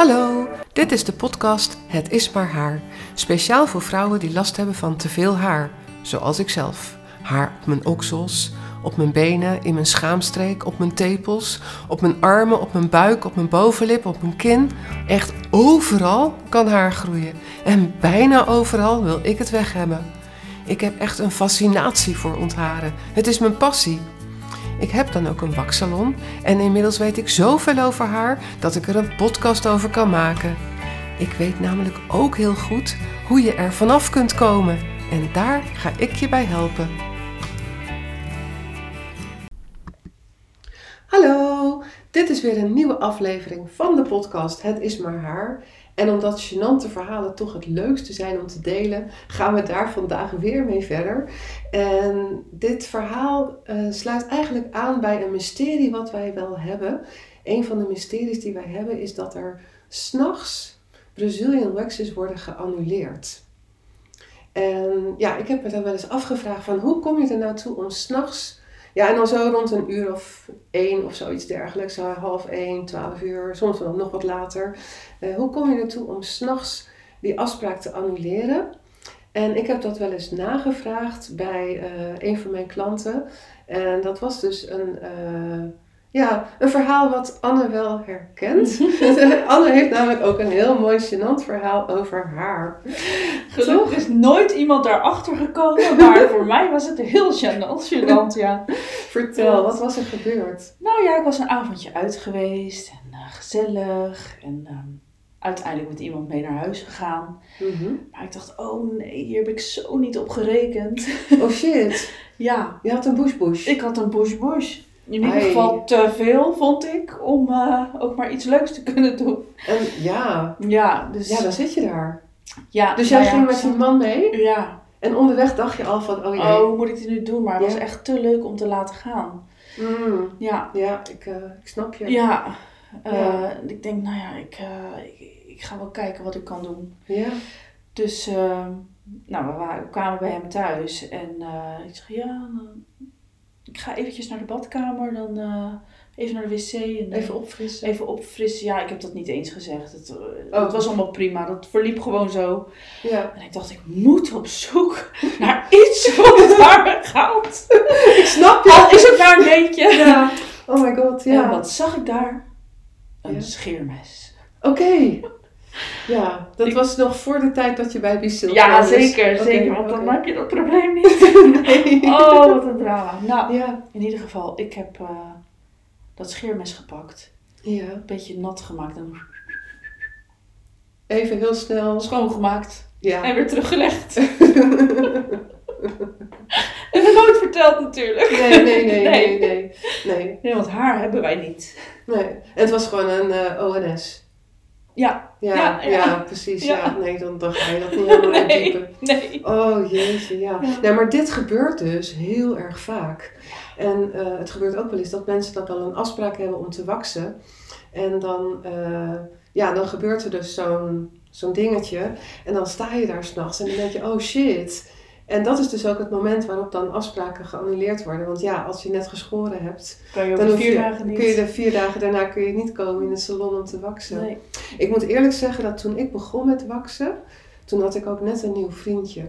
Hallo, dit is de podcast Het is maar haar. Speciaal voor vrouwen die last hebben van te veel haar, zoals ik zelf. Haar op mijn oksels, op mijn benen, in mijn schaamstreek, op mijn tepels, op mijn armen, op mijn buik, op mijn bovenlip, op mijn kin. Echt overal kan haar groeien. En bijna overal wil ik het weg hebben. Ik heb echt een fascinatie voor ontharen. Het is mijn passie. Ik heb dan ook een waksalon en inmiddels weet ik zoveel over haar dat ik er een podcast over kan maken. Ik weet namelijk ook heel goed hoe je er vanaf kunt komen en daar ga ik je bij helpen. Hallo, dit is weer een nieuwe aflevering van de podcast Het is maar haar. En omdat gênante verhalen toch het leukste zijn om te delen, gaan we daar vandaag weer mee verder. En dit verhaal uh, sluit eigenlijk aan bij een mysterie wat wij wel hebben. Een van de mysteries die wij hebben is dat er s'nachts Brazilian waxes worden geannuleerd. En ja, ik heb me dan wel eens afgevraagd van hoe kom je er nou toe om s'nachts ja, en dan zo rond een uur of één of zoiets dergelijks. Half één, twaalf uur, soms wel nog wat later. Uh, hoe kom je ertoe om s'nachts die afspraak te annuleren? En ik heb dat wel eens nagevraagd bij uh, een van mijn klanten. En dat was dus een, ja, een verhaal wat Anne wel herkent. Anne heeft namelijk ook een heel mooi gênant verhaal over haar. Gelukkig is nooit iemand daarachter gekomen, maar voor mij was het heel gênant, gênant ja. Vertel, wat was er gebeurd? Nou ja, ik was een avondje uit geweest en uh, gezellig en uh, uiteindelijk met iemand mee naar huis gegaan. Mm -hmm. Maar ik dacht, oh nee, hier heb ik zo niet op gerekend. Oh shit. ja. Je had een bush-bush. Ik had een bush-bush. In ieder geval te veel, vond ik, om uh, ook maar iets leuks te kunnen doen. En ja. Ja, dus... Ja, dan zit je daar. Ja. Dus jij nou ging ja, met die man mee? Ja. En onderweg dacht je al van, oh jee. Oh, hoe moet ik dit nu doen? Maar het Ja. was echt te leuk om te laten gaan. Mm. Ja. Ja, ik, uh, ik snap je. Ja. Uh, Ja. Ik denk, nou ja, ik, ik, ik, ga wel kijken wat ik kan doen. Ja. Dus, nou, we, waren, we, kwamen bij hem thuis. En ik zeg, ja, ik ga eventjes naar de badkamer. Dan even naar de wc. En, Even opfrissen. Even opfrissen. Ja, ik heb dat niet eens gezegd. Het, Oh. het was allemaal prima. Dat verliep gewoon zo. Ja. En ik dacht, ik moet op zoek naar iets wat het haar weghaalt. Ik snap je. Al is het maar een beetje. Ja. Oh my god, ja. En wat zag ik daar? Een Ja. scheermes. Oké. Ja, dat Ik- was nog voor de tijd dat je bij Bisil Ja, zeker. Zeker. Want dan heb je dat probleem niet. Nee. Oh, wat een drama. Nou, Ja. in ieder geval, ik heb eh, dat scheermes gepakt. Ja. Een beetje nat gemaakt en Even heel snel. schoongemaakt. Ja. En weer teruggelegd. en dat nooit verteld natuurlijk. Nee, nee, nee, nee, nee. Nee. Nee, want haar hebben wij niet. nee. En het was gewoon een eh, ONS. Ja. Ja, Ja, ja, ja. precies. Ja. Nee, dan, dan ga je dat niet helemaal Nee, nee. Oh jeetje, ja. Ja. Nou, maar dit gebeurt dus heel erg vaak. En eh, het gebeurt ook wel eens dat mensen dan wel een afspraak hebben om te waksen. En dan, eh, ja, dan gebeurt er dus zo'n zo'n dingetje. En dan sta je daar s'nachts en dan denk je, oh shit. En dat is dus ook het moment waarop dan afspraken geannuleerd worden. Want ja, als je net geschoren hebt, Kan je dan vier je, dagen niet. kun je de vier dagen daarna kun je niet komen in het salon om te waksen. Nee. Ik moet eerlijk zeggen dat toen ik begon met waksen, toen had ik ook net een nieuw vriendje.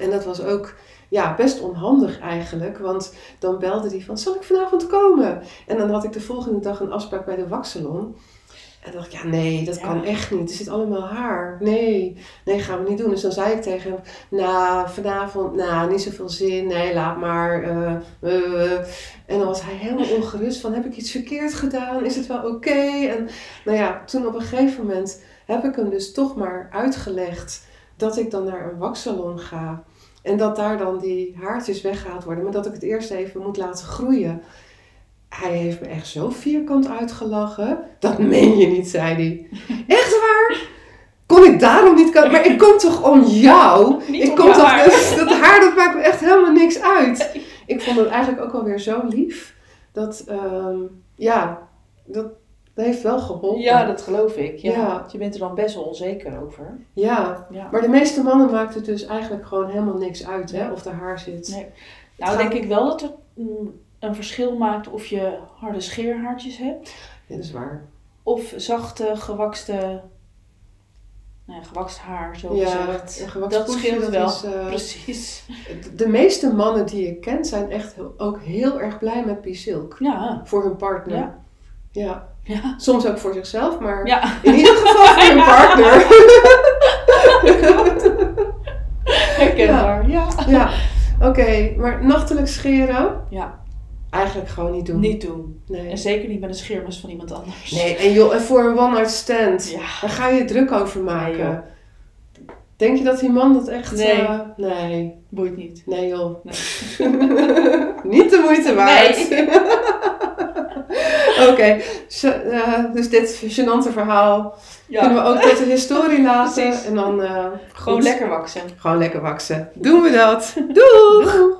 En dat was ook ja, best onhandig eigenlijk, want dan belde hij van, zal ik vanavond komen? En dan had ik de volgende dag een afspraak bij de waksalon. En dacht ik, ja nee, dat Ja. kan echt niet. Er zit allemaal haar. Nee, nee, gaan we niet doen. Dus dan zei ik tegen hem, nou, vanavond, nou, niet zoveel zin. Nee, laat maar. eh, eh. En dan was hij helemaal ongerust van, heb ik iets verkeerd gedaan? Is het wel oké? En nou ja, toen op een gegeven moment heb ik hem dus toch maar uitgelegd dat ik dan naar een waksalon ga. En dat daar dan die haartjes weggehaald worden, maar dat ik het eerst even moet laten groeien. Hij heeft me echt zo vierkant uitgelachen. Dat meen je niet, zei hij. Echt waar? Kon ik daarom niet komen? Maar ik kom toch om jou? Niet ik om kom toch, haar. Dat, dat haar dat maakt me echt helemaal niks uit. Ik vond het eigenlijk ook alweer zo lief. Dat, ehm, ja, dat, dat heeft wel geholpen. Ja, dat geloof ik. Ja. Ja. Want Je bent er dan best wel onzeker over. Ja, Ja. maar de meeste mannen maakt het dus eigenlijk gewoon helemaal niks uit, hè, of er haar zit. Nee. Nou, gaat- denk ik wel dat het mm, een verschil maakt of je harde scheerhaartjes hebt. Ja, dat is waar. of zachte, gewakste, nou ja, gewakst haar, zo Ja, gezegd. dat scheelt dat wel. is, eh, Precies. De meeste mannen die ik ken zijn echt heel- ook heel erg blij met P-Silk. Ja, Voor hun partner. Ja. ja. ja. Soms ook voor zichzelf, maar Ja, in ieder geval voor hun partner. herkenbaar. Ja. ja, oké. Maar nachtelijk scheren? Ja, Eigenlijk gewoon niet doen. niet doen. Nee. En zeker niet met een scheermes van iemand anders. Nee, en joh, en voor een one-night stand. Ja. Daar ga je druk over maken. Denk je dat die man dat echt... Nee. eh, nee. Boeit niet. Nee joh. Nee. Niet de moeite waard. Nee. Oké, eh, dus dit gênante verhaal Ja. kunnen we ook tot de historie laten. En dan eh, Gewoon goed. lekker waksen. Gewoon lekker waksen. Doen we dat. Doeg!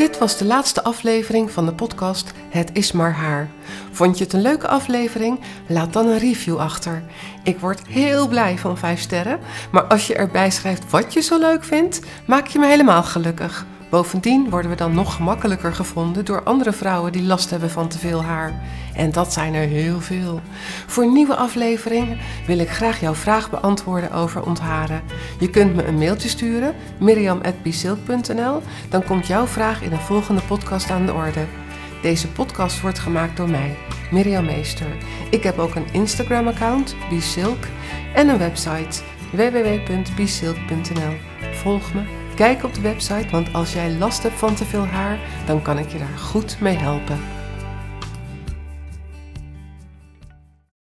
Dit was de laatste aflevering van de podcast Het is maar haar. Vond je het een leuke aflevering? Laat dan een review achter. Ik word heel blij van 5 sterren, maar als je erbij schrijft wat je zo leuk vindt, maak je me helemaal gelukkig. Bovendien worden we dan nog gemakkelijker gevonden door andere vrouwen die last hebben van te veel haar. En dat zijn er heel veel. Voor nieuwe afleveringen wil ik graag jouw vraag beantwoorden over ontharen. Je kunt me een mailtje sturen, miriam.bisilk.nl. Dan komt jouw vraag in een volgende podcast aan de orde. Deze podcast wordt gemaakt door mij, Mirjam Meester. Ik heb ook een Instagram-account, Bisilk, en een website, www.bisilk.nl. Volg me, kijk op de website, want als jij last hebt van te veel haar, dan kan ik je daar goed mee helpen.